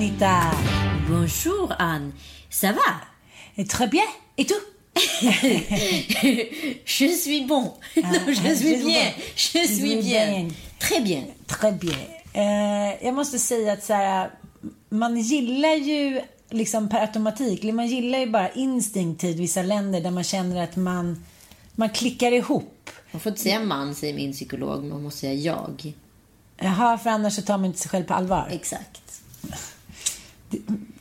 Anita. Bonjour Anne, ça va Très bien. Et tout Je suis bon. Ah, non, je ah, suis je bien. suis Je Du suis är bien. bien. Très bien. Très bien. Eh, jag måste säga att så här, man gillar ju liksom per automatik, man gillar ju bara instinktivt vissa länder där man känner att man, man klickar ihop. Man får inte säga man, säger min psykolog, man måste säga jag. Jaha, för annars så tar man inte sig själv på allvar. Exakt.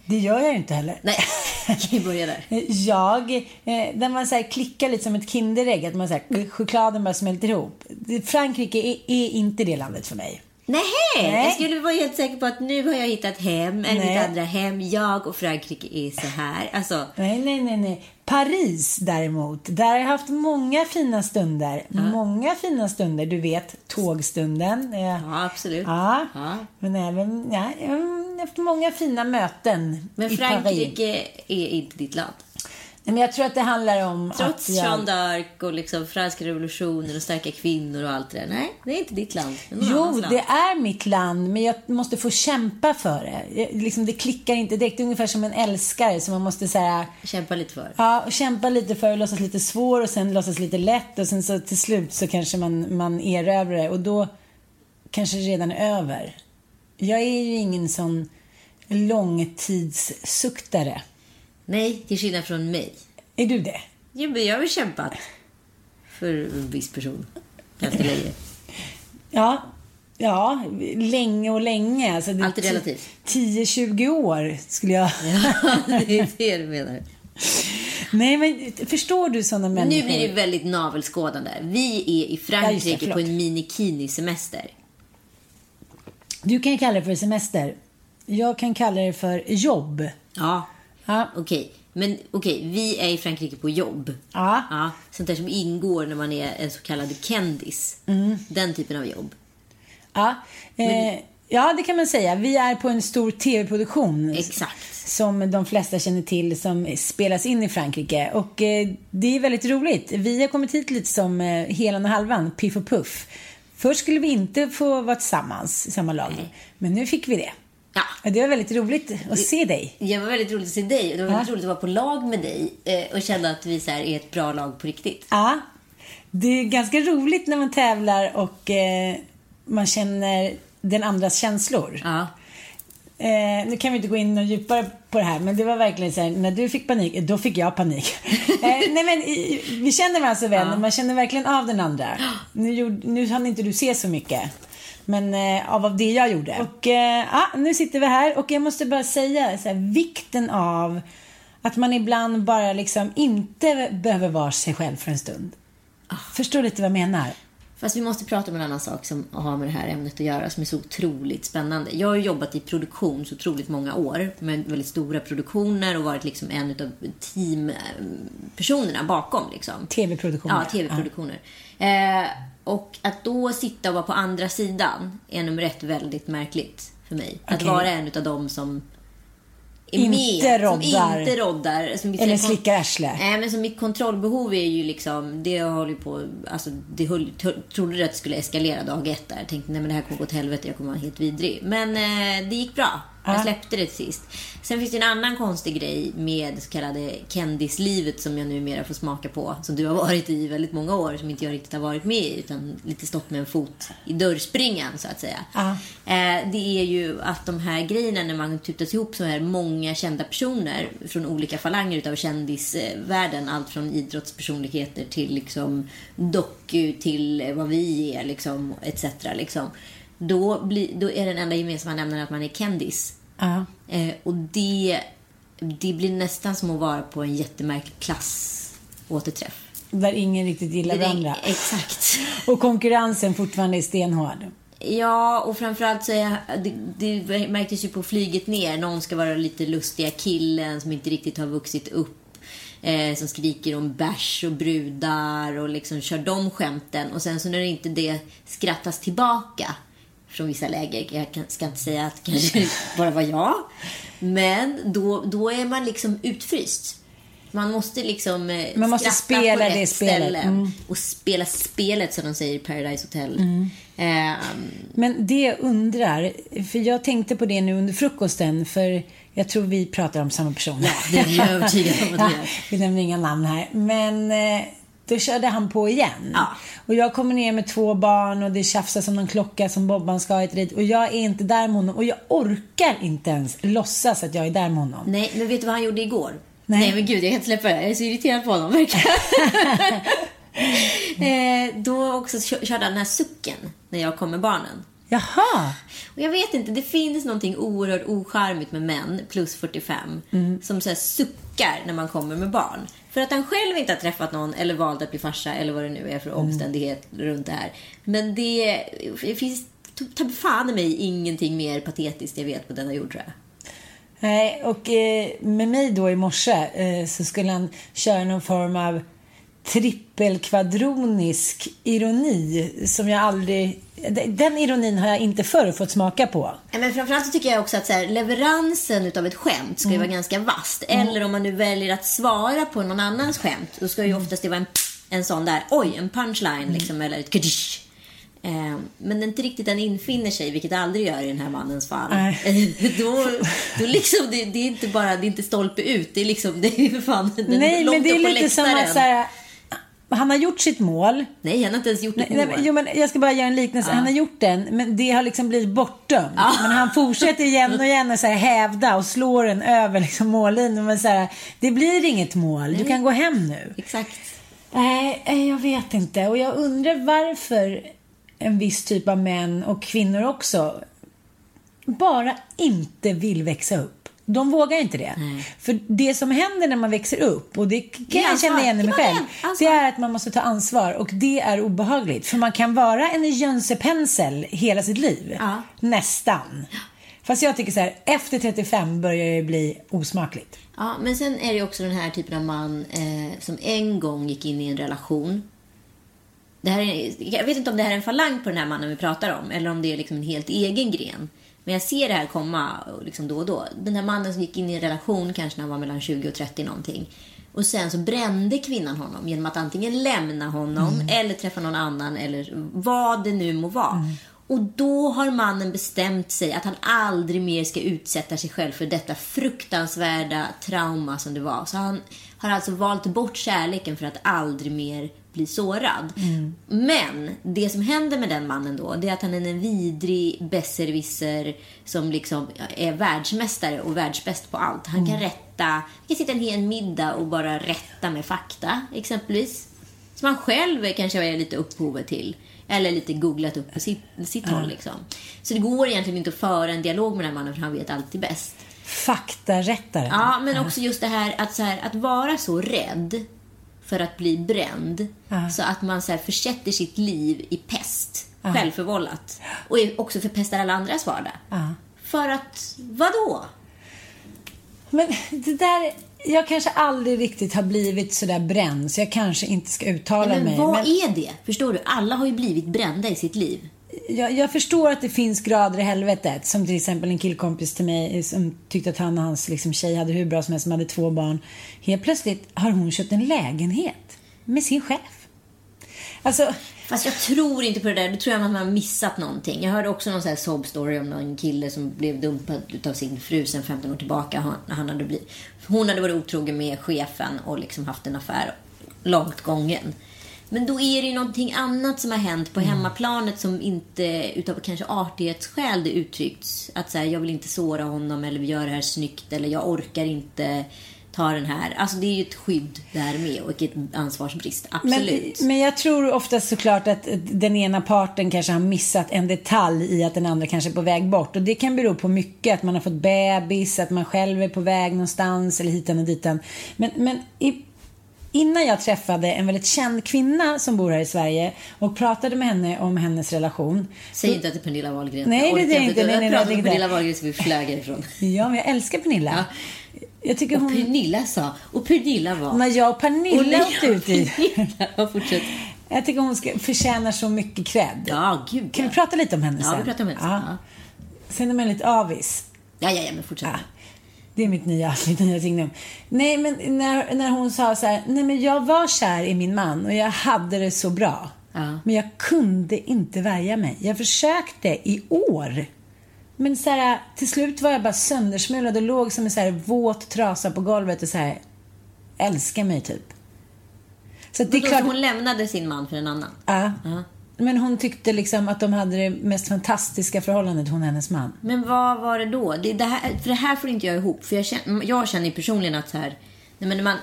Det gör jag inte heller. Nej, vi börjar där. Jag, eh, där man så här klickar lite som ett Kinderägg, att man så här, chokladen bara smälter ihop. Frankrike är, är inte det landet för mig. Nej, Nej. jag skulle vara helt säker på att nu har jag hittat hem, eller Nej. mitt andra hem. Jag och Frankrike är så här. Alltså, Nej, nej, nej, nej. Paris däremot, där har jag haft många fina stunder. Många fina stunder. Du vet, tågstunden. Eh, ja absolut. Ja, Ja. men även, ja, jag har haft många fina möten Men i Paris. Frankrike är inte ditt land. Men jag tror att det handlar om Trots att jag... Jeanne d'Arc och liksom franska revolutionen och starka kvinnor och allt det där. Nej, det är inte ditt land. Det Jo, land. det är mitt land, men jag måste få kämpa för det. Jag, liksom, det klickar inte direkt. Det är ungefär som en älskare som man måste säga Kämpa lite för. Ja, och kämpa lite för att låtsas lite svår och sen låtsas lite lätt och sen så till slut så kanske man, man erövrar det och då kanske det redan är över. Jag är ju ingen sån långtidssuktare. Nej, till skillnad från mig. Är du det? Jo, men jag har väl kämpat för en viss person ganska länge. Ja, ja, länge och länge. Alltså det Allt är relativt. 10-20 år skulle jag... det är det du menar. Nej, men förstår du sådana människor? Nu blir det väldigt navelskådande. Vi är i Ja, Frankrike det, förlåt. på en minikini-semester. Du kan kalla det för semester. Jag kan kalla det för jobb. Ja, Ja. okej. Men okej, vi är i Frankrike på jobb. Ja. Ja, sånt där som ingår när man är en så kallad kändis. Mm. Den typen av jobb. Ja, eh, ja, det kan man säga. Vi är på en stor tv-produktion. Exakt. Som de flesta känner till som spelas in i Frankrike. Och eh, det är väldigt roligt. Vi har kommit hit lite som eh, Helan och Halvan, Piff och Puff. Först skulle vi inte få vara tillsammans i samma lag. Men nu fick vi det. Ja. Det var väldigt roligt att se dig. Det var väldigt roligt att se dig. Det var väldigt Ja. roligt att vara på lag med dig eh, och känna att vi så är ett bra lag på riktigt. Ja, det är ganska roligt när man tävlar och eh, man känner den andras känslor. Ja. Eh, nu kan vi inte gå in och djupare på det här, men det var verkligen så här, när du fick panik, då fick jag panik. eh, nej men vi känner varandra så väl, Ja. man känner verkligen av den andra. Nu, gjorde, nu hann inte du se så mycket. Men eh, av, av det jag gjorde. Och eh, ja, nu sitter vi här och jag måste bara säga så här, vikten av att man ibland bara liksom inte behöver vara sig själv för en stund. Förstår lite vad jag menar? Fast vi måste prata om en annan sak som har med det här ämnet att göra, som är så otroligt spännande. Jag har jobbat i produktion så otroligt många år, med väldigt stora produktioner och varit liksom en av teampersonerna bakom. Liksom. TV-produktioner. Ja, TV-produktioner. Eh, och att då sitta och vara på andra sidan är nummer ett väldigt märkligt för mig. Att Okej. vara en av dem som är Inte med, roddar. som inte roddar. Som Eller slickar arsle. Nej, men som mitt kontrollbehov är ju liksom, det håller ju på, alltså det höll, trodde att det skulle eskalera dag ett där. Jag tänkte, nej men det här kommer gå åt helvete, jag kommer vara helt vidrig. Men eh, det gick bra. Jag Ja. släppte det sist. Sen finns det en annan konstig grej med så kallade kändislivet som jag numera får smaka på. Som du har varit i väldigt många år, som inte jag riktigt har varit med i. Utan lite stått med en fot i dörrspringan så att säga. Ja. Eh, det är ju att de här grejerna när man tutas ihop så här många kända personer från olika falanger utav kändisvärlden. Allt från idrottspersonligheter till liksom doku till vad vi är liksom etc. Liksom. Då, blir, då är den enda gemensamma nämnaren att man är kändis. Ja. Eh, och det, det blir nästan som att vara på en jättemärklig klassåterträff. Där ingen riktigt gillar Det varandra. Exakt. Och konkurrensen fortfarande är stenhård. Ja, och framförallt så är det, det märktes ju på flyget ner. Någon ska vara lite lustiga killen som inte riktigt har vuxit upp. Eh, som skriker om bärs och brudar och liksom kör de skämten. Och sen så när inte det skrattas tillbaka från vissa läger. Jag ska inte säga att det kanske bara var jag. Men då, då är man liksom utfryst. Man måste liksom eh, Man måste spela på det rätt spelet. ställe. Mm. Och spela spelet som de säger i Paradise Hotel. Mm. Ehm, Men det jag undrar, för jag tänkte på det nu under frukosten, för jag tror vi pratar om samma person. Ja, det är jag övertygad om att vi gör. Vi nämner inga namn här. Men eh, då körde han på igen. Ja. Och jag kommer ner med två barn och det tjafsas om någon klocka som Bobban ska ha ett. Och jag är inte där med honom. Och jag orkar inte ens låtsas att jag är där med honom. Nej, men vet du vad han gjorde igår? Nej. Nej, men gud, jag kan inte släppa det. Jag är så irriterad på honom, verkligen. eh, då också kö- körde han den här sucken när jag kom med barnen. Jaha! Och jag vet inte, det finns någonting oerhört ocharmigt med män plus 45 som så suckar när man kommer med barn. För att han själv inte har träffat någon eller valt att bli farsa eller vad det nu är för omständighet runt det här. Men det, det finns ta fan i mig ingenting mer patetiskt jag vet på denna jord tror jag. Nej, och eh, med mig då i morse eh, så skulle han köra någon form av trippelkvadronisk ironi som jag aldrig... Den ironin har jag inte förr fått smaka på. Men framförallt så tycker jag också att så här, leveransen utav ett skämt ska ju vara ganska vasst. Eller om man nu väljer att svara på någon annans skämt, då ska ju oftast det vara en, en sån där, oj, en punchline liksom, eller ett kadish. Eh, men inte riktigt den infinner sig, vilket det aldrig gör i den här mannens fall. Då, då liksom, det, det är inte bara, det är inte stolpe ut, det är liksom, det är fan den Nej, men det är lite som läktaren. att så här, han har gjort sitt mål. Nej, han har inte ens gjort ett Nej, mål. jo, men jag ska bara göra en liknelse. Han har gjort den, men det har liksom blivit bortdömt. Men han fortsätter igen och igen så här hävda och slår den över liksom mållinjen. Men så här, det blir inget mål. Du kan gå hem nu. Exakt. Nej, jag vet inte. Och jag undrar varför en viss typ av män och kvinnor också bara inte vill växa upp. De vågar inte det. För det som händer när man växer upp, och det kan Det jag känna igen i mig själv, det. Är att man måste ta ansvar och det är obehagligt. För man kan vara en jönsepensel hela sitt liv. Ja. Nästan. Fast jag tycker så här, efter 35 börjar det bli osmakligt. Ja, men sen är det också den här typen av man eh, som en gång gick in i en relation. Det här är, jag vet inte om det här är en falang på den här mannen vi pratar om eller om det är liksom en helt egen gren. Men jag ser det här komma liksom då och då. Den här mannen som gick in i en relation kanske när han var mellan 20 och 30 någonting. Och sen så brände kvinnan honom genom att antingen lämna honom eller träffa någon annan eller vad det nu må vara. Och då har mannen bestämt sig att han aldrig mer ska utsätta sig själv för detta fruktansvärda trauma som det var. Så han har alltså valt bort kärleken för att aldrig mer bli sårad. Men det som händer med den mannen då, det är att han är en vidrig besserwisser som liksom är världsmästare och världsbäst på allt. Han kan rätta, han kan sitta en hel middag och bara rätta med fakta exempelvis. Som han själv kanske är lite upphovet till. Eller lite googlat upp på sitt, sitt håll liksom. Så det går egentligen inte att föra en dialog med den mannen för han vet alltid bäst. Faktarättare. Ja, men också just det här att, så här, att vara så rädd för att bli bränd. Ja. Så att man så här försätter sitt liv i pest. Självförvållat. Och också förpestar alla andras vardag. Ja. För att, vadå? Men det där, jag kanske aldrig riktigt har blivit sådär bränd, så jag kanske inte ska uttala Men mig. vad men är det? Förstår du? Alla har ju blivit brända i sitt liv jag, jag förstår att det finns grader i helvetet. Som till exempel en killkompis till mig eh, som tyckte att han och hans liksom, tjej hade hur bra som helst, som hade två barn. Helt plötsligt har hon köpt en lägenhet med sin chef. Alltså, Fast jag tror inte på det där. Då tror jag att man har missat någonting. Jag hörde också någon sån här sob story om någon kille som blev dumpad av sin fru sen 15 år tillbaka. Han, han hade blivit, hon hade varit otrogen med chefen och liksom haft en affär långt gången. Men då är det ju någonting annat som har hänt på hemmaplanet som inte utav kanske artighetsskäl det uttryckts. Att så här, jag vill inte såra honom eller vi gör det här snyggt eller jag orkar inte ta den här. Alltså det är ju ett skydd där med och ett ansvarsbrist. Absolut. Men, men jag tror oftast såklart att den ena parten kanske har missat en detalj i att den andra kanske är på väg bort. Och det kan bero på mycket. Att man har fått bebis, att man själv är på väg någonstans eller hitan och ditan. Men, men i, innan jag träffade en väldigt känd kvinna som bor här i Sverige och pratade med henne om hennes relation. Säg inte att det är Pernilla Wahlgren. Nej, det är det inte. Nej, nej, Jag pratade med. Pernilla Wahlgren så vi flög härifrån. Ja, men jag älskar Pernilla. Jag tycker Och hon... Pernilla sa, och Pernilla var... När jag och Pernilla Och åkte ut i... Ja, fortsätt. Jag tycker hon ska, förtjänar så mycket cred. Ja, gud Kan ja. vi prata lite om henne Ja, sen? vi pratar om henne sen, ja. Sen är man lite avis. Ja, ja, ja, men fortsätt. Ja. Det är mitt nya, mitt nya signum. Nej, men när, när hon sa så här, nej men jag var kär i min man och jag hade det så bra. Ja. Men jag kunde inte värja mig. Jag försökte i år. Men så här, till slut var jag bara söndersmulad och låg som en så här våt trasa på golvet och så här, älska mig typ. Så det är klart... Hon lämnade sin man för en annan. Ja. Ja. Men hon tyckte liksom att de hade det mest fantastiska förhållandet, hon och hennes man. Men vad var det då? Det, det här, för det här får inte jag ihop. För jag känner, jag känner personligen att så här, nej, men när man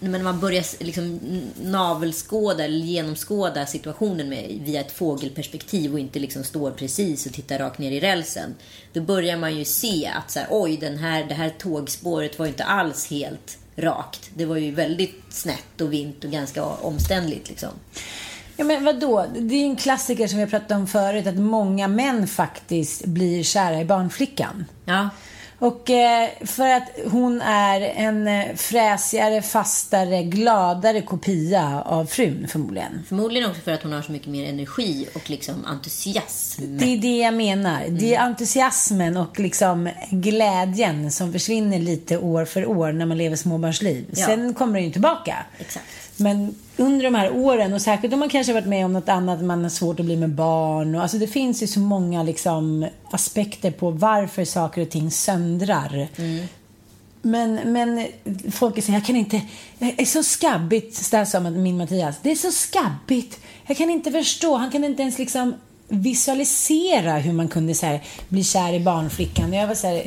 nej, men när man börjar liksom navelskåda eller genomskåda situationen med, via ett fågelperspektiv och inte liksom står precis och tittar rakt ner i rälsen. Då börjar man ju se att så här, oj, den här, det här tågspåret var inte alls helt rakt. Det var ju väldigt snett och vint och ganska omständligt liksom. Ja, men vadå? Det är en klassiker som vi har pratat om förut, att många män faktiskt blir kära i barnflickan. Ja. Och eh, för att hon är en eh, fräsigare, fastare, gladare kopia av frun förmodligen. Förmodligen också för att hon har så mycket mer energi och liksom entusiasm. Det är det jag menar. Det är entusiasmen och liksom glädjen som försvinner lite år för år när man lever småbarnsliv. Ja. Sen kommer det ju tillbaka. Exakt. Men under de här åren och särskilt om man kanske varit med om något annat, man har svårt att bli med barn. Och, alltså det finns ju så många liksom, aspekter på varför saker och ting söndrar. Men, men folk säger, jag kan inte, det är så skabbigt, där sa min Mattias, det är så skabbigt. Jag kan inte förstå, han kan inte ens liksom visualisera hur man kunde så här, bli kär i barnflickan. Jag var så här,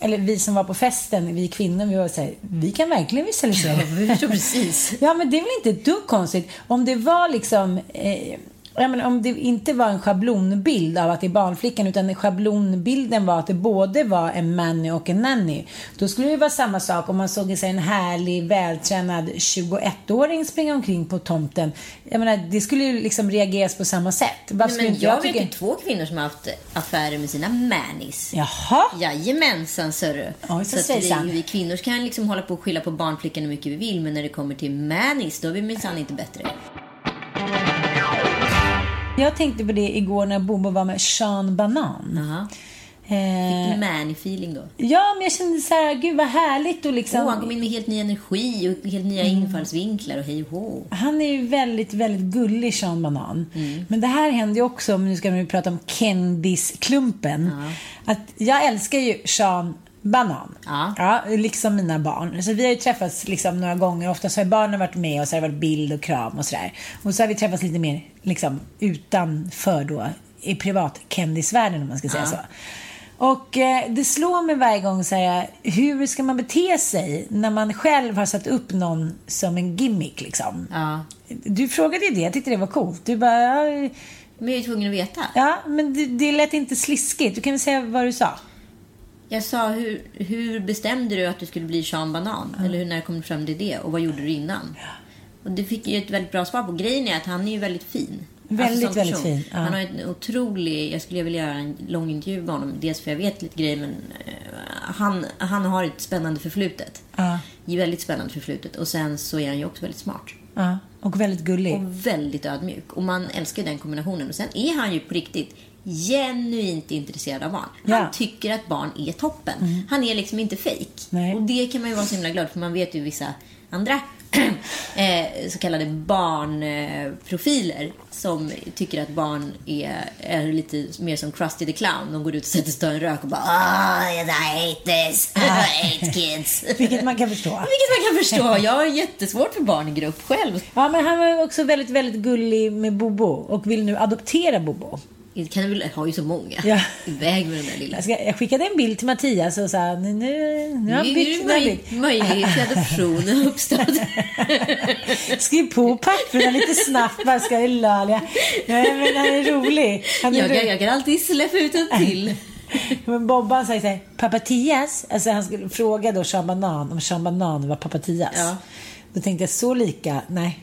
eller vi som var på festen, vi kvinnor, vi var så här, vi kan verkligen visualisera. Förstår precis. Ja, men det är väl inte ett dugg konstigt. Om det var liksom... Eh, ja, men om det inte var en schablonbild av att det är barnflickan utan schablonbilden var att det både var en manny och en nanny. Då skulle det vara samma sak om man såg en, så här, en härlig, vältränad 21-åring springa omkring på tomten. Jag menar, det skulle ju liksom reageras på samma sätt. Varför Nej, men inte jag tycka- vet ju två kvinnor som har haft affärer med sina mannies. Jaha. Jajamensan, sörru. Oj, så att ju, vi kvinnor kan liksom hålla på och skylla på barnflickan hur mycket vi vill, men när det kommer till mannies, då är vi minsann inte bättre. Jag tänkte på det igår när Bobo var med Sean Banan. Jaha. Eh, Fick du manny-feeling då? ja, men jag kände så här, gud vad härligt och liksom... Åh, han kom in med helt ny energi och helt nya Mm. infallsvinklar och hej hå. Han är ju väldigt, väldigt gullig, Sean Banan. Mm. Men det här händer ju också, om nu ska vi prata om kändisklumpen. Att jag älskar ju Sean Banan. Ja. liksom mina barn. Så vi har ju träffats liksom några gånger. Oftast har barnen varit med och så har det varit bild och kram och sådär. Och så har vi träffats lite mer liksom utanför då, i privat kändisvärlden om man ska säga så. Och eh, det slår mig varje gång så här, hur ska man bete sig när man själv har satt upp någon som en gimmick liksom? Ja. Du frågade ju det, jag tyckte det var coolt. Du bara, ja, Men jag är ju tvungen att veta. ja men det, det lät inte sliskigt. Du kan väl säga vad du sa? Jag sa, hur, hur bestämde du att du skulle bli Sean Banan? Eller hur, när kom du fram till det? Och vad gjorde du innan? Och det fick ju ett väldigt bra svar på. Grejen är att han är ju väldigt fin. Väldigt, som väldigt fin, ja. Han har en otrolig... Jag skulle vilja göra en lång intervju med honom. Dels för jag vet lite grejer, men eh, han, han har ett spännande förflutet. Ja. Väldigt spännande förflutet. Och sen så är han ju också väldigt smart. Ja, och väldigt gullig. Och väldigt ödmjuk. Och man älskar ju den kombinationen. Och sen är han ju på riktigt genuint intresserad av barn. Han Ja. tycker att barn är toppen. Han är liksom inte fejk. Och det kan man ju vara så himla glad för man vet ju vissa andra eh, så kallade barnprofiler som tycker att barn är, är lite mer som Krusty the Clown. De går ut och sätter sig en rök och bara ah, I hate this, I hate kids. Vilket man kan förstå. Vilket man kan förstå. Jag har jättesvårt för barn i grupp själv. Ja, men han var också väldigt, väldigt gullig med Bobo och vill nu adoptera Bobo. Kan du väl, har ju så många. Ja. Iväg med den där lilla. Jag, ska, jag skickade en bild till Mattias och sa nu, nu, nu har han bytt. är Nu han det möj- möjlighet till adoption uppstått. Skriv på papperna lite snabbt bara ska jag lölja. Nej, men han är rolig. Han är Jag rolig. kan, jag kan alltid släppa ut en till. Men Bobban säger såhär, pappa Tias. Alltså han skulle fråga då Sean Banan om Sean Banan var pappa Tias. Ja. Då tänkte jag, så lika? Nej.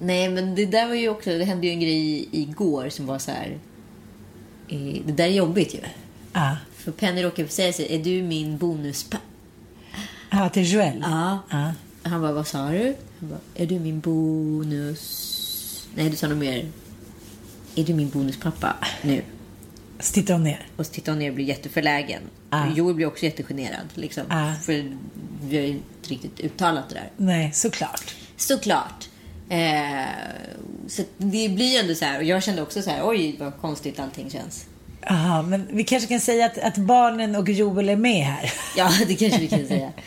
Nej, men det där var ju också, det hände ju en grej igår som var så här. Det där är jobbigt ju. Ja. För Penny råkade säga sig, är du min bonuspa? Ja, till Joel. Ja. Ja. Han bara, vad sa du? Han bara, är du min bonus... Nej, du sa nog mer. Är du min bonuspappa nu? Så tittar hon ner. Och så tittar hon ner och blir jätteförlägen. Ah. Joel blir också jättegenerad. Liksom. Ah. För vi har ju inte riktigt uttalat det där. Nej, såklart. Såklart. Eh, så det blir ju ändå så här. Och jag kände också så här, oj vad konstigt allting känns. Jaha, men vi kanske kan säga att, att barnen och Joel är med här. Ja, det kanske vi kan säga.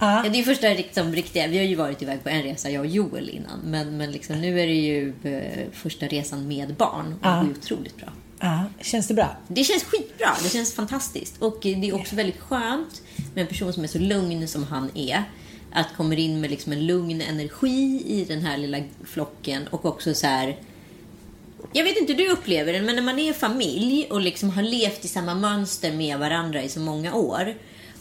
Ja. Ja, det är första liksom, riktiga. Vi har ju varit iväg på en resa, jag och Joel innan. Men, men liksom, nu är det ju eh, första resan med barn. Och det går ju otroligt bra. Ja, känns det bra? Det känns skitbra. Det känns fantastiskt. Och det är också väldigt skönt med en person som är så lugn som han är. Att kommer in med liksom en lugn energi i den här lilla flocken och också så här... Jag vet inte hur du upplever det, men när man är familj och liksom har levt i samma mönster med varandra i så många år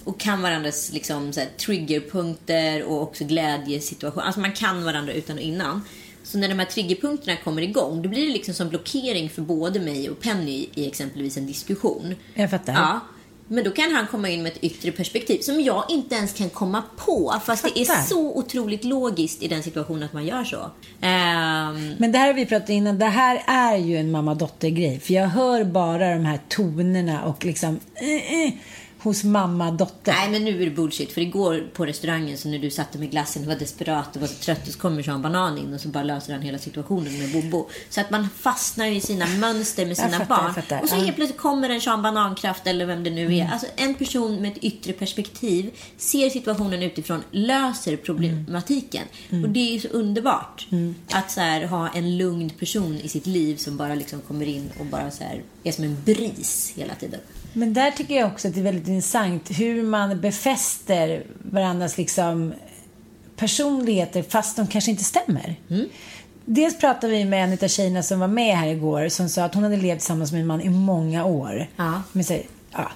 och kan varandras liksom så här, triggerpunkter och också glädjesituationer. Alltså man kan varandra utan och innan. Så när de här triggerpunkterna kommer igång, då blir det liksom som blockering för både mig och Penny i exempelvis en diskussion. Jag fattar. Ja. Men då kan han komma in med ett yttre perspektiv som jag inte ens kan komma på. Fast det är Fattar. så otroligt logiskt i den situationen att man gör så. Ehm, Men det här har vi pratat innan. Det här är ju en mamma-dotter-grej. För jag hör bara de här tonerna och liksom eh, eh, hos mamma-dotter. Nej, men nu är det bullshit. För igår på restaurangen, så när du satte med glassen och var desperat och var så trött, och så kommer Sean Banan in och så bara löser han hela situationen med Bobo. Så att man fastnar i sina mönster med sina fattar, barn. Och så helt plötsligt kommer en Sean Banan-kraft eller vem det nu är. Alltså en person med ett yttre perspektiv ser situationen utifrån, löser problematiken. Och det är ju så underbart. Att så här, ha en lugn person i sitt liv som bara liksom kommer in och bara så här, är som en bris hela tiden. Men där tycker jag också att det är väldigt intressant hur man befäster varandras liksom personligheter fast de kanske inte stämmer. Dels pratade vi med en av tjejerna som var med här igår som sa att hon hade levt tillsammans med en man i många år. Ja. Men så, ja,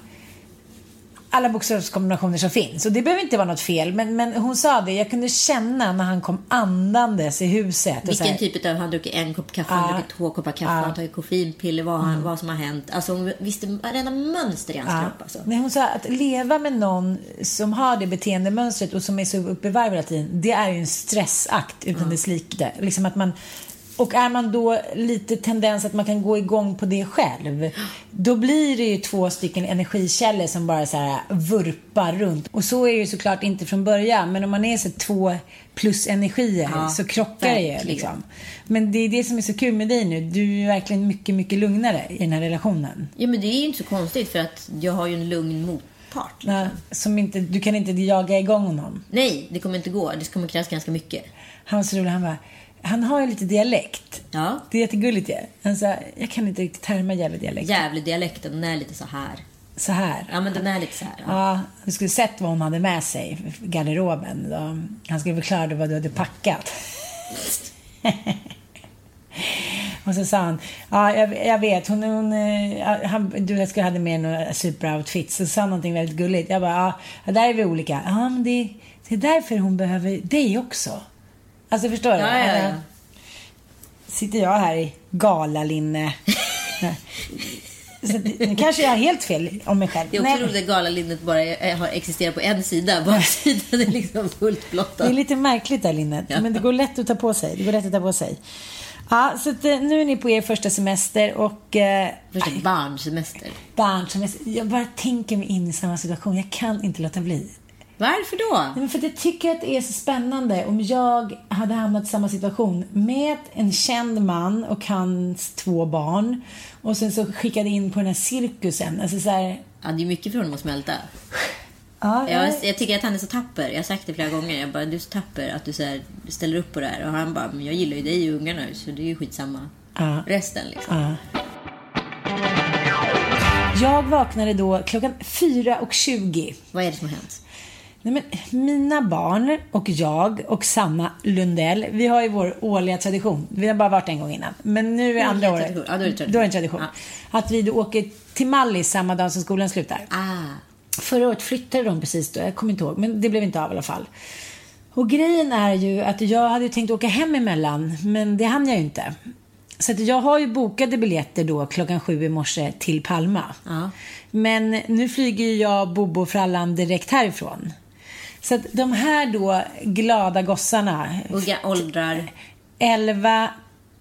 alla bokstavskombinationer som finns. Och det behöver inte vara något fel. Men, men hon sa det, jag kunde känna när han kom andandes i huset. Vilken här, typ av, han druckit en kopp kaffe, han Ja. druckit två koppar kaffe, Ja. han tagit koffeinpiller, vad, han, vad som har hänt. Alltså hon visste varenda mönster i hans Ja. kropp. Alltså. Nej, hon sa att leva med någon som har det beteendemönstret och som är så uppe i varv hela tiden, det är ju en stressakt utan dess like. Liksom att man, och är man då lite tendens att man kan gå igång på det själv, då blir det ju två stycken energikällor som bara så här vurpar runt. Och så är det ju såklart inte från början, men om man är så två plus energier Ja, så krockar det ju. Liksom. Men det är det som är så kul med dig nu. Du är ju verkligen mycket, mycket lugnare i den här relationen. Ja men det är ju inte så konstigt för att jag har ju en lugn motpart. liksom. Ja, som inte, du kan inte jaga igång honom. Nej, det kommer inte gå. Det kommer krävas ganska mycket. Han var så rolig. Han bara, han har ju lite dialekt. Ja. Det är jättegulligt ju. Han sa, jag kan inte riktigt härma Gävle-dialekt. Gävle-dialekten, den är lite så här. Så här. Ja men den är lite så här. Ja. Ja, du skulle sett vad hon hade med sig i garderoben. Då. Han skulle förklara vad du hade packat. Och så sa han, ja jag, jag vet, hon, hon, eh, han, du skulle hade med några superoutfits. Så sa han någonting väldigt gulligt. Jag bara, ja, där är vi olika. Ja, men det, det är därför hon behöver dig också. Alltså förstår du? Ja, ja, ja. Sitter jag här i galalinne. Så det- nu kanske jag har helt fel om mig själv. Det är också Nej, roligt att galalinnet bara har existerat på en sida. Baksidan är liksom fullt det blottad. är lite märkligt det här linnet. Ja. Men det går lätt att ta på sig. Det går lätt att ta på sig. Ja, så att, eh, nu är ni på er första semester och eh, Första barnsemester. barnsemester. Jag bara tänker mig in i samma situation. Jag kan inte låta bli. Varför då? Nej, men för att jag tycker att det är så spännande om jag hade hamnat i samma situation med en känd man och hans två barn och sen så skickade in på den här cirkusen. Alltså så här, Ja, det är mycket för honom att smälta. ja, Jag, jag tycker att han är så tapper. Jag har sagt det flera gånger. Jag bara, du är så tapper att du, så här, ställer upp på det här. Och han bara, men jag gillar ju dig och ungarna så det är ju skitsamma. Ja. Resten liksom. Ja. Jag vaknade då klockan 4.20. Vad är det som har hänt? Nej, men mina barn och jag och Sanna Lundell, vi har ju vår årliga tradition. Vi har bara varit en gång innan. Men nu är andra året. tradition. Ja, då är det tradition. Då är det en tradition. Att vi då åker till Mallis samma dag som skolan slutar. Ah, Förra året flyttade de precis då, jag kommer inte ihåg, men det blev inte av i alla fall. Och grejen är ju att jag hade tänkt åka hem emellan, men det hann jag ju inte. Så att jag har ju bokade biljetter då klockan sju i morse till Palma. Ja. Men nu flyger jag, Bobo Frallan direkt härifrån. Så att de här då glada gossarna, Unga åldrar. 11,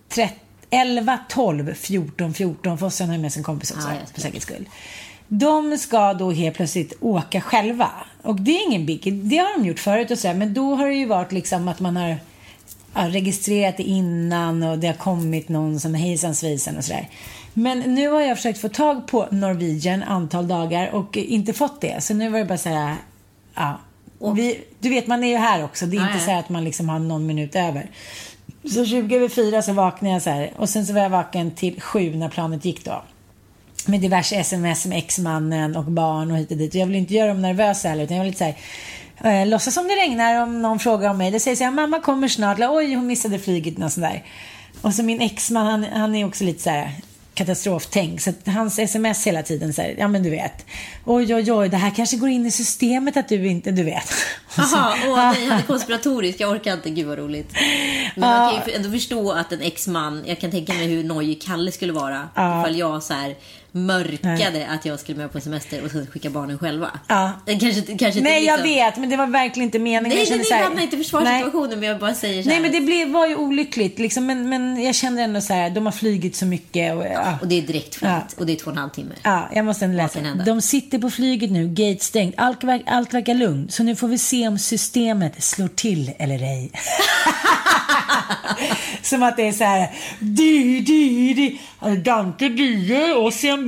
13, 11, 12, 14, 14. Fossan har ju med sin kompis också, jag för säkerhets skull. De ska då helt plötsligt åka själva. Och det är ingen biggie. Det har de gjort förut och sådär. Men då har det ju varit liksom att man har ja, registrerat det innan och det har kommit någon som hejsan svejsan och sådär. Men nu har jag försökt få tag på Norwegian antal dagar och inte fått det. Så nu var det bara så här, ja. Och vi, du vet, man är ju här också. Det är Ja, inte så att man liksom har någon minut över. Så 20 över fyra så vaknade jag så här. Och sen så var jag vaken till sju när planet gick då. Med diverse sms med exmannen och barn och hit och dit. Och jag vill inte göra dem nervösa heller. Utan jag vill lite så här. Eh, låtsas som det regnar om någon frågar om mig. Det säger så här, mamma kommer snart. Eller, Oj, hon missade flyget. Och sånt där. Och så min exman, han, han är också lite så här katastroftänk. Så hans sms hela tiden så här, ja men du vet. Oj, oj, oj, det här kanske går in i systemet att du inte, du vet. Jaha, åh nej, han är konspiratorisk. Jag orkar inte. Gud vad roligt. Men man kan ju ändå förstå att en exman, jag kan tänka mig hur nojig Kalle skulle vara ifall jag så här mörkade att jag skulle med på semester och sen skicka barnen själva. Ja. Kanske, kanske Nej, jag liksom- vet, men det var verkligen inte meningen. Nej, Jag nej, nej, så här- hamna inte i Nej. försvarssituationen, men jag bara säger så här. Nej, men det blev, var ju olyckligt. Liksom, men, men jag kände ändå så här, de har flygit så mycket. Och, ja. Och det är direktflyt Ja. och det är två och en halv timme. Ja, jag måste ändå läsa. De sitter på flyget nu, gate stängt. Allt, verk, allt verkar lugnt. Så nu får vi se om systemet slår till eller ej. Som att det är så här, di, di, di, Dante die, Ocean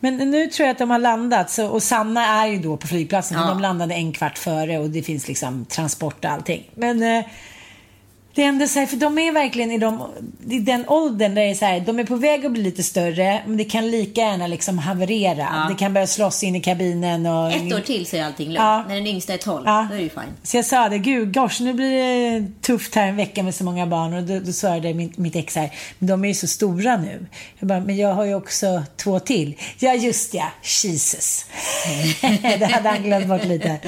Men nu tror jag att de har landat. Så, och Sanna är ju då på flygplatsen. Ja. De landade en kvart före och det finns liksom transport och allting. Men eh, det är ändå så här, för de är verkligen i, de, i den åldern där det är så här, de är på väg att bli lite större, men det kan lika gärna liksom haverera. Det kan börja slåss in i kabinen och... Ett år till så är allting lugnt. Ja. När den yngsta är 12, Ja. då är det ju fine. Så jag sa det, gud gosh, nu blir det tufft här en vecka med så många barn. Och då, då det mitt, mitt ex här, men de är ju så stora nu. Jag bara, men jag har ju också två till. Ja, just ja, Jesus. det hade han glömt bort lite.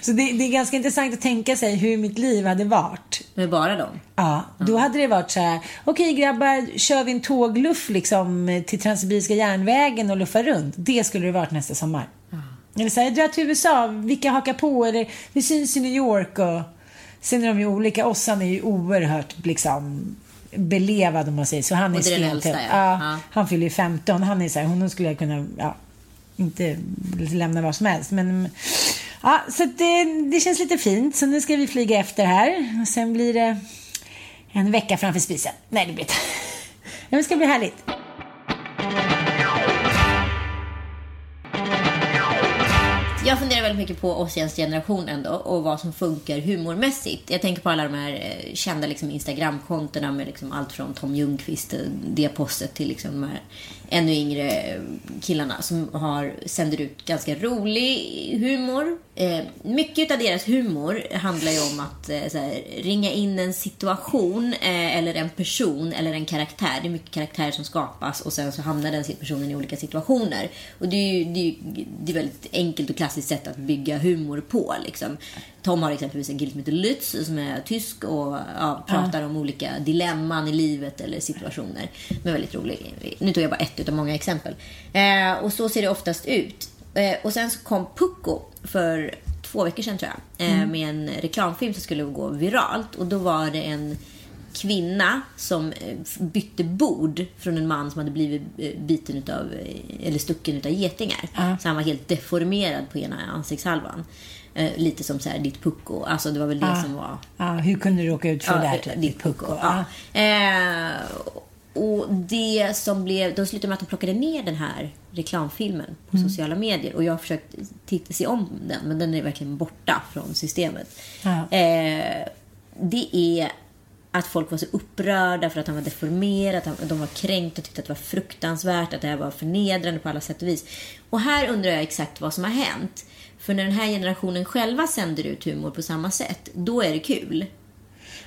Så det, det är ganska intressant att tänka sig hur mitt liv hade varit. Med bara dem. Ja, då hade det varit så här. Okej grabbar, kör vi en tågluff liksom till Transsibiriska järnvägen och luffar runt. Det skulle det varit nästa sommar. Eller så här, drar till USA, vilka hakar på? Eller vi syns i New York och... Sen är de ju olika. Ossan är ju oerhört liksom belevad om man säger så. Han är Och det är stentuff. ja. Ja, Ja. Han fyller ju 15. Han är så här, honom skulle jag kunna, ja, inte lämna vad som helst. Men ja, så att det, det känns lite fint. Så nu ska vi flyga efter här. Och sen blir det en vecka framför spisen. Nej, det blir inte. Ja, men det ska bli härligt. Jag funderar väldigt mycket på Ossians generation ändå och vad som funkar humormässigt. Jag tänker på alla de här eh, kända liksom, Instagram-kontona med liksom allt från Tom Ljungqvist, eh, Diapostet till liksom de här ännu yngre eh, killarna som har, sänder ut ganska rolig humor. Eh, mycket av deras humor handlar ju om att eh, här, ringa in en situation eh, eller en person eller en karaktär. Det är mycket karaktärer som skapas och sen så hamnar den personen i olika situationer. Och det är ju det är, det är väldigt enkelt och klassiskt sätt att bygga humor på. Liksom. Tom har exempelvis en kille som heter Lutz som är tysk och ja, pratar om olika dilemman i livet eller situationer. Men väldigt rolig. Nu tog jag bara ett av många exempel. Eh, och så ser det oftast ut. Eh, och sen så kom Pucko för två veckor sedan tror jag. Eh, mm. Med en reklamfilm som skulle gå viralt. Och då var det en kvinna som eh, bytte bord från en man som hade blivit eh, biten utav, eh, eller stucken utav getingar. Mm. Så han var helt deformerad på ena ansiktshalvan. Eh, lite som så här, ditt pucko. Alltså det var väl det ah, som var... Ah, hur kunde du råka ut för ja, det här? Ditt pucko. Ja. Eh, och det som blev... De slutade med att de plockade ner den här reklamfilmen på mm. sociala medier. Och jag har försökt titta sig om den, men den är verkligen borta från systemet. Ah. Eh, det är att folk var så upprörda för att han var deformerad, att de var kränkta och tyckte att det var fruktansvärt, att det här var förnedrande på alla sätt och vis. Och här undrar jag exakt vad som har hänt. För när den här generationen själva sänder ut humor på samma sätt, då är det kul.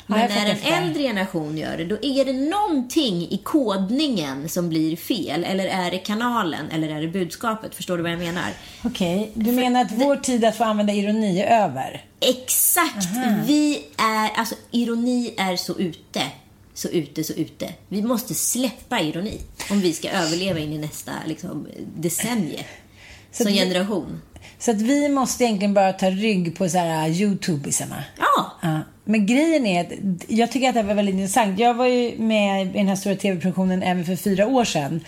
Men ja, när en äldre generation gör det, då är det någonting i kodningen som blir fel. Eller är det kanalen, eller är det budskapet? Förstår du vad jag menar? Okej, okay. du menar att vår tid att få använda ironi är över? Exakt! Aha. Vi är, alltså ironi är så ute. Så ute, så ute. Vi måste släppa ironi om vi ska överleva in i nästa liksom, decennie. Så som generation. Så att vi måste egentligen bara ta rygg på så här uh, Youtubisarna. Ja. ja. Men grejen är att jag tycker att det var väldigt intressant. Jag var ju med i den här stora tv-produktionen även för fyra år sedan.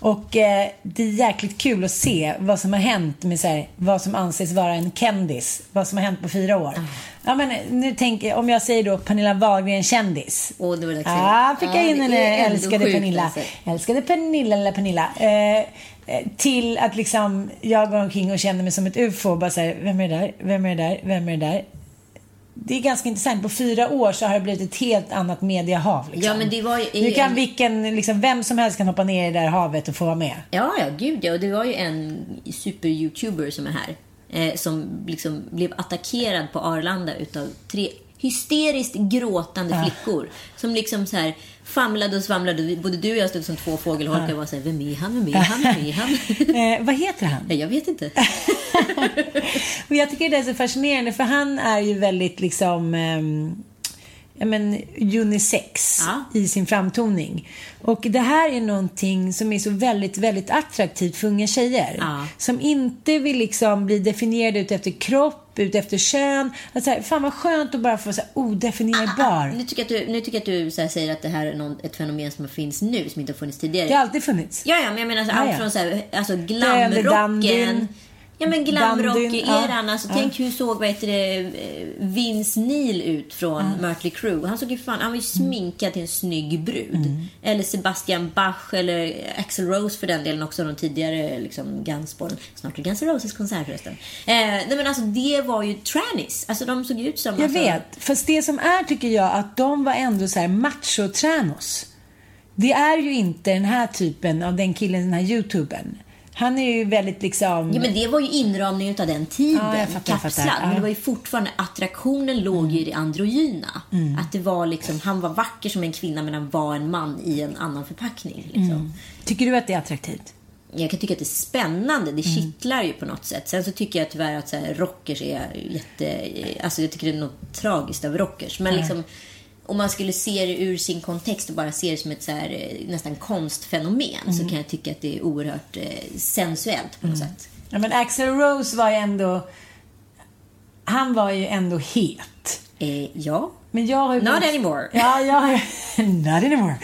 Och eh, det är jäkligt kul att se vad som har hänt med så här, vad som anses vara en kändis. Vad som har hänt på fyra år. Mm. Ja, men nu tänker om jag säger då Pernilla Wahlgren kändis. Åh, oh, det var dags Ja, fick jag in henne. Älskade Pernilla. Alltså. Älskade Pernilla eller Pernilla. Eh, Eh, till att liksom jag går omkring och känner mig som ett ufo och bara säger vem är det där, vem är det där, vem är det där? Det är ganska intressant. På fyra år så har det blivit ett helt annat mediehav. Liksom. Ja, men det var ju, nu kan vilken, liksom, vem som helst kan hoppa ner i det där havet och få vara med. Ja, ja, gud ja. Och det var ju en super-youtuber som är här. Eh, som liksom blev attackerad på Arlanda utav tre hysteriskt gråtande ja. flickor. Som liksom så här famlade och svamlade. Både du och jag stod som två fågelholkar ja. och var så här, vem är han, vem är han, vem är han? eh, vad heter han? Jag vet inte. och jag tycker det är så fascinerande för han är ju väldigt liksom um men, unisex ja. i sin framtoning. Och det här är någonting som är så väldigt, väldigt attraktivt för unga tjejer. Ja. Som inte vill liksom bli definierade ut efter kropp, ut efter kön. Alltså, fan vad skönt att bara få så här, odefinierbar. Ah, ah, nu tycker jag att du, nu tycker att du så här, säger att det här är någon, ett fenomen som finns nu, som inte har funnits tidigare. Det har alltid funnits. Ja, ja men jag menar så, allt från så här, alltså, glamrocken Ja men glamrock-eran. Ja. Alltså, ja. Tänk hur såg vad heter det, eh, Vince Neil ut från ja. Mötley Crüe. Han såg ju fan, han var ju sminkad till en snygg brud. Mm. Eller Sebastian Bach eller Axel Rose för den delen också. De tidigare liksom Gunsborn. Snart är Guns N' Roses konsert förresten. Eh, nej men alltså det var ju trannies. Alltså de såg ut som... Jag alltså... vet. Fast det som är tycker jag att de var ändå så här macho-tranos. Det är ju inte den här typen av den killen, den här youtubern. Han är ju väldigt liksom... Ja, men det var ju inramningen av den tiden. Ja, jag fattar, kapslad. Jag fattar. Men det var ju fortfarande, attraktionen låg ju i det androgyna. Mm. Att det var liksom, han var vacker som en kvinna men han var en man i en annan förpackning. Liksom. Mm. Tycker du att det är attraktivt? Jag kan tycka att det är spännande. Det mm. kittlar ju på något sätt. Sen så tycker jag tyvärr att så här, rockers är jätte... Alltså jag tycker det är något tragiskt av rockers. Men liksom om man skulle se det ur sin kontext och bara se det som ett så här, eh, nästan konstfenomen mm. så kan jag tycka att det är oerhört eh, sensuellt på något mm. sätt. Ja, men Axel Rose var ju ändå... Han var ju ändå het. Eh, ja. Men jag har ju Not väldigt, anymore. Ja, jag har, not anymore.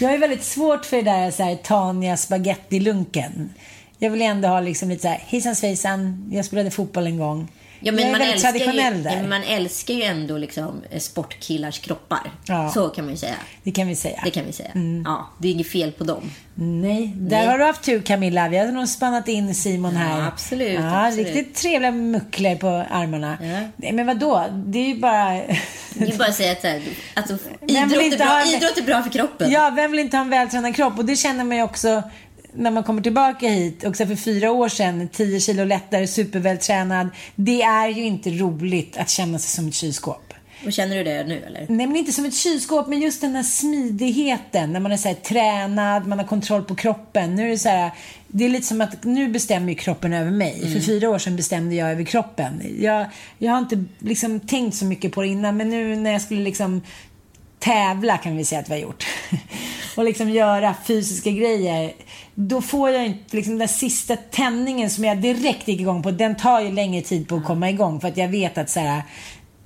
Jag har ju väldigt svårt för det där så här, Tanya Spaghetti-lunken. Jag vill ändå ha liksom lite så här, hejsan svejsan, jag spelade fotboll en gång. Ja, men jag är man väldigt älskar, traditionell ju, där. man älskar ju ändå liksom eh, sportkillars kroppar. Ja. Så kan man ju säga. Det kan vi säga. Det kan vi säga. Mm. Ja, det är inget fel på dem. Nej, där Nej. har du haft tur Camilla. Vi har nog spannat in Simon här. Ja, absolut, Ja, absolut. riktigt trevliga muckler på armarna. Ja. Nej, men vad då? Det är ju bara... Det är bara att säga att så här, alltså, idrott, är bra, en- idrott är bra för kroppen. Ja, vem vill inte ha en vältränad kropp? Och det känner man ju också när man kommer tillbaka hit. Också för fyra år sedan, 10 kilo lättare, supervältränad. Det är ju inte roligt att känna sig som ett kylskåp. Och känner du det nu eller? Nej, men inte som ett kylskåp, men just den här smidigheten. När man är så här tränad, man har kontroll på kroppen. Nu är det så här, det är lite som att nu bestämmer ju kroppen över mig. Mm. För fyra år sedan bestämde jag över kroppen. Jag, jag har inte liksom tänkt så mycket på det innan, men nu när jag skulle liksom tävla kan vi säga att vi har gjort. och liksom göra fysiska grejer. Då får jag inte liksom den sista tändningen som jag direkt gick igång på. Den tar ju längre tid på att komma igång. För att jag vet att så här,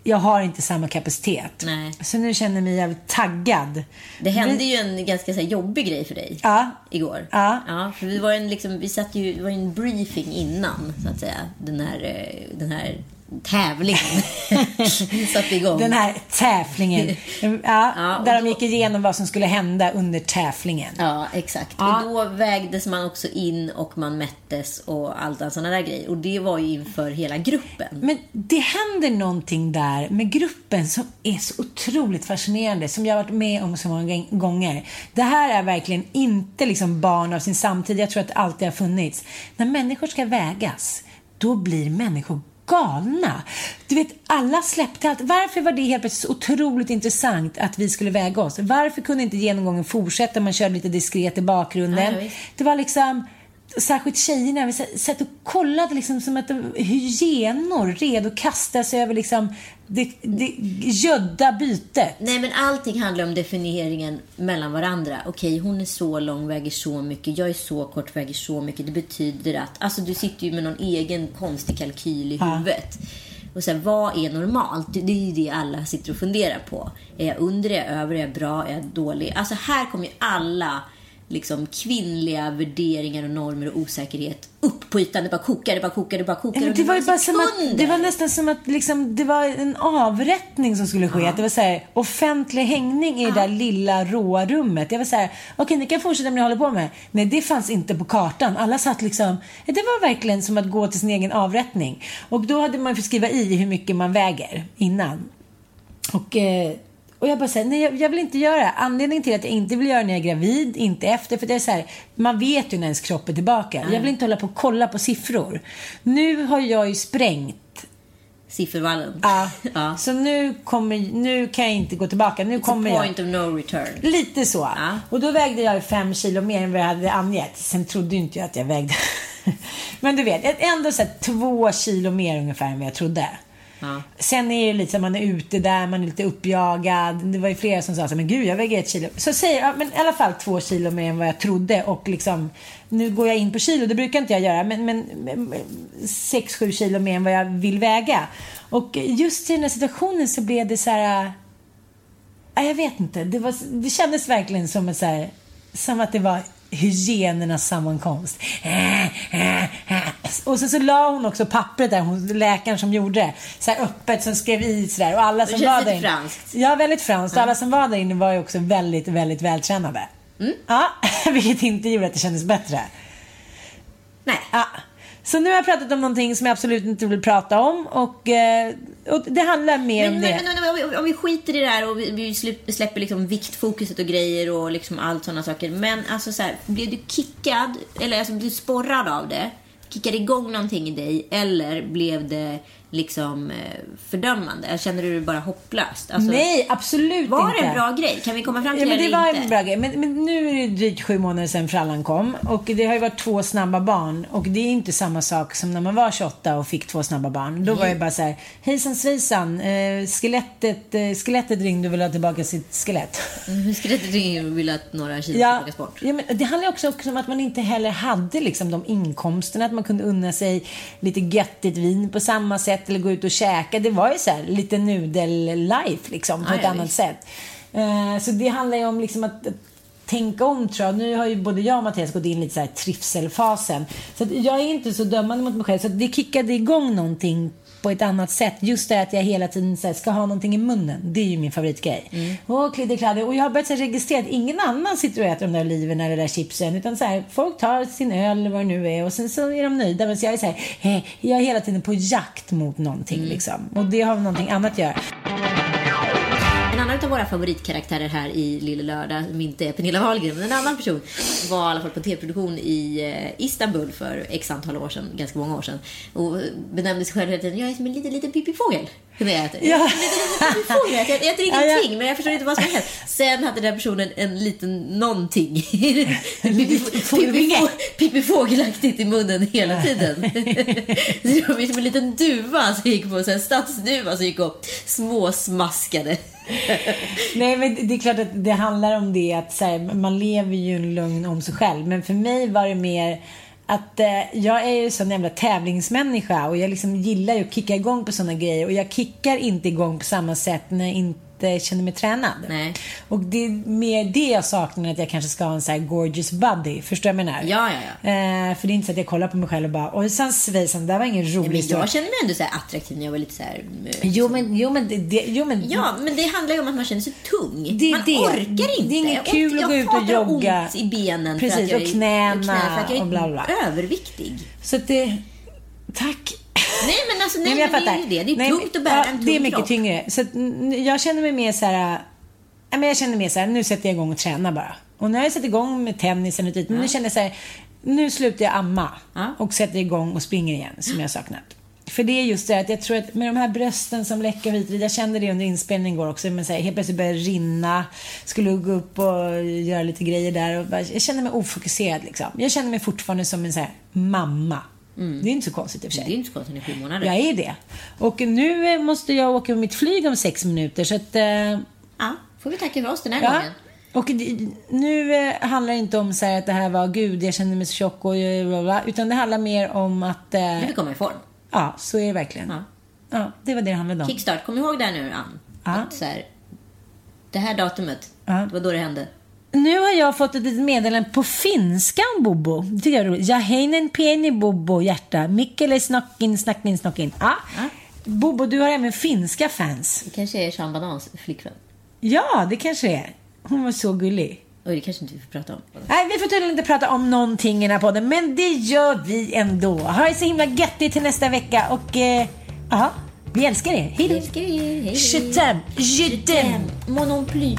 jag har inte samma kapacitet. Nej. Så nu känner jag mig jävligt taggad. Det hände ju en ganska så jobbig grej för dig Ja. igår. Ja. ja för vi var en, liksom, vi satt ju, det var ju en briefing innan, så att säga, den här, eh, den här tävlingen satte igång. Den här tävlingen. Ja, Ja, där då- de gick igenom vad som skulle hända under tävlingen. Ja, exakt. Ja. Och då vägdes man också in och man mättes och allt sådana där grejer. Och det var ju inför hela gruppen. Men det händer någonting där med gruppen som är så otroligt fascinerande, som jag har varit med om så många gånger. Det här är verkligen inte liksom barn av sin samtid. Jag tror att det alltid har funnits. När människor ska vägas, då blir människor galna. Du vet, alla släppte allt. Varför var det helt plötsligt så otroligt intressant att vi skulle väga oss? Varför kunde inte genomgången fortsätta? Man körde lite diskret i bakgrunden. Ja, det var liksom särskilt tjejerna, vi satt- och kollade liksom som att hyenor redo att kasta sig över liksom det, det gödda bytet. Nej, men allting handlar om definieringen mellan varandra. Okej, hon är så lång, väger så mycket. Jag är så kort, väger så mycket. Det betyder att... Alltså, du sitter ju med någon egen konstig kalkyl i huvudet. Och så här, vad är normalt? Det det är ju det alla sitter och funderar på. Är jag under, är jag över, är jag bra, är jag dålig? Alltså här kommer ju alla liksom kvinnliga värderingar och normer och osäkerhet upp på ytan. Det bara kokar, det bara kokar, det bara kokar. Och det var bara som att, det var nästan som att liksom, det var en avrättning som skulle ske. Att Det var så här, offentlig hängning i det där lilla råa rummet. Jag var så här, okej ni kan fortsätta det ni håller på med. Nej, det fanns inte på kartan. Alla satt liksom, det var verkligen som att gå till sin egen avrättning. Och då hade man fått skriva i hur mycket man väger innan. Och, eh, och jag bara säger nej jag, jag vill inte göra det. Anledningen till att jag inte vill göra det när jag är gravid, inte efter, för det är så här, man vet ju när ens kropp är tillbaka. Jag vill inte hålla på och kolla på siffror. Nu har jag ju sprängt. Siffervallen. Ja. ja. Så nu, kommer, nu kan jag inte gå tillbaka. Nu It's a kommer jag. point of no return. Lite så. Ja. Och då vägde jag fem kilo mer än vad jag hade angett. Sen trodde ju inte jag att jag vägde. Men du vet, ändå så här, två kilo mer ungefär än vad jag trodde. Ja. Sen är det lite så man är ute där, man är lite uppjagad. Det var ju flera som sa så här, men gud jag väger ett kilo. Så säger jag, men i alla fall två kilo mer än vad jag trodde. Och liksom, nu går jag in på kilo, det brukar inte jag göra. Men, men, men sex, sju kilo mer än vad jag vill väga. Och just i den här situationen så blev det så här, äh, jag vet inte. Det, var, det kändes verkligen som, så här, som att det var hygienernas sammankomst. Och så, så la hon också pappret där, hon, läkaren som gjorde det, så här öppet som skrev i sådär. Och alla som var där inne- franskt. Ja, väldigt franskt. Och alla som var där inne var ju också väldigt, väldigt vältränade. Mm. Ja, vilket inte gjorde att det kändes bättre. Nej. Ja. Så nu har jag pratat om någonting som jag absolut inte vill prata om. Och, eh, och det handlar mer Men, om men, det. men om, vi, om vi skiter i det där och vi, vi släpper, släpper liksom viktfokuset och grejer och liksom allt sådana saker. Men alltså så här, blev du kickad, eller alltså blev du sporrad av det? Kickade igång någonting i dig? Eller blev det liksom eh, fördömande? Kände du dig bara hopplöst? Alltså, Nej, absolut Var inte. det en bra grej? Kan vi komma fram till Ja, men det eller var inte? en bra grej. Men, men nu är det drygt sju månader sedan frallan kom. Och det har ju varit två snabba barn. Och det är inte samma sak som när man var 28 och fick två snabba barn. Då var det bara så här, hejsan svejsan, eh, skelettet, eh, skelettet ringde och ville ha tillbaka sitt skelett. Mm, Skelettet ringer och vill att några kilo Ja, plockas bort. ja, men det handlar också om att man inte heller hade liksom de inkomsterna. Att man kunde unna sig lite göttigt vin på samma sätt eller gå ut och käka. Det var ju så här lite nudel-life liksom på Ja, ett ja, annat visst. sätt. Eh, så det handlar ju om liksom att tänka om tror jag. Nu har ju både jag och Mattias gått in lite så här trivselfasen. Så jag är inte så dömande mot mig själv. Så det kickade igång någonting på ett annat sätt. Just det att jag hela tiden här, ska ha någonting i munnen. Det är ju min favoritgrej. Mm. Och klidderkladder. Och jag har börjat här, registrera att ingen annan sitter och äter de där oliverna eller där chipsen. Utan så här, folk tar sin öl eller vad det nu är och sen så är de nöjda. Men jag är så här, eh, jag är hela tiden på jakt mot någonting mm. liksom. Och det har någonting annat att göra. En av våra favoritkaraktärer här i Lille Lördag, som inte är Pernilla Wahlgren, men en annan person, var i alla fall på tv-produktion i eh, Istanbul för x antal år sedan, ganska många år sedan. Och benämnde sig själv hela tiden, jag är som en liten, liten pippifågel. Jag äter. Ja. Jag, äter, jag äter ingenting, ja, men jag förstår inte vad som hänt. Sen hade den personen en liten någonting. Pippi Fågelaktigt i munnen hela tiden. Det var som en liten duva som gick på, en stadsduva som gick och småsmaskade. Nej, men det är klart att det handlar om det att här, man lever ju en lugn om sig själv. Men för mig var det mer att eh, jag är ju sån jävla tävlingsmänniska och jag liksom gillar ju att kicka igång på såna grejer och jag kickar inte igång på samma sätt när jag inte inte känner mig tränad. Nej. Och det är mer det jag saknar, att jag kanske ska ha en sån här gorgeous body. Förstår du vad jag menar? Ja, ja, ja. Eh, för det är inte så att jag kollar på mig själv och bara, ojsan svejsan, det där var ingen rolig Nej, men Jag känner mig ändå så attraktiv när jag var lite så här... Eh, jo, men, jo, men, det, jo, men... Ja, men det handlar ju om att man känner sig tung. Det man det. orkar inte. Det är inget kul jag, att gå ut och jogga. Ont i benen Precis, för att jag och knäna och, knä, för att jag är och bla, bla. överviktig. Så att det... Tack. Nej men alltså nej, nej men det är ju det. Det är nej, tungt att bära ja, en tung Det är mycket kropp. tyngre. Så jag känner mig mer så här men jag känner mer så här, nu sätter jag igång och tränar bara. Och nu har jag satt igång med tennisen och dit, men ja. nu känner jag så här, nu slutar jag amma ja. och sätter igång och springer igen, som jag saknat. För det är just det att jag tror att med de här brösten som läcker hit jag kände det under inspelningen igår också, men så här, helt plötsligt började det rinna, skulle gå upp och göra lite grejer där och bara, jag kände mig ofokuserad liksom. Jag känner mig fortfarande som en så här, mamma. Mm. Det är inte så konstigt i och för sig. Det är inte så konstigt, i sju månader. Jag är det. Och nu måste jag åka med mitt flyg om sex minuter, så att... Eh, ja får vi tacka för oss den här ja. gången. Och nu eh, handlar det inte om så att det här var gud, jag känner mig så tjock och bla, bla, utan det handlar mer om att... Eh, nu vill komma i form. Ja, så är det verkligen. Ja. ja, det var det det handlade om. Kickstart, kom ihåg det här nu, Ann. Ja. Att så här, det här datumet, ja. det var då det hände. Nu har jag fått ett litet meddelande på finska om Bobo. Det tycker jag är roligt. Jag heinen pieni Bobo, hjärta. Mikkele snockin, snackin, snockin. Ja. Bobo, du har även finska fans. Det kanske är Sean Banans flickvän. Ja, det kanske är. Hon var så gullig. Oj, det kanske inte vi får prata om. Nej, vi får tydligen inte prata om någonting i den här podden, men det gör vi ändå. Ha det så himla göttigt till nästa vecka och eh, ja, vi älskar er. Hej då. Vi älskar er. Hej. Je t'aime. Je t'aime. Mon non plus.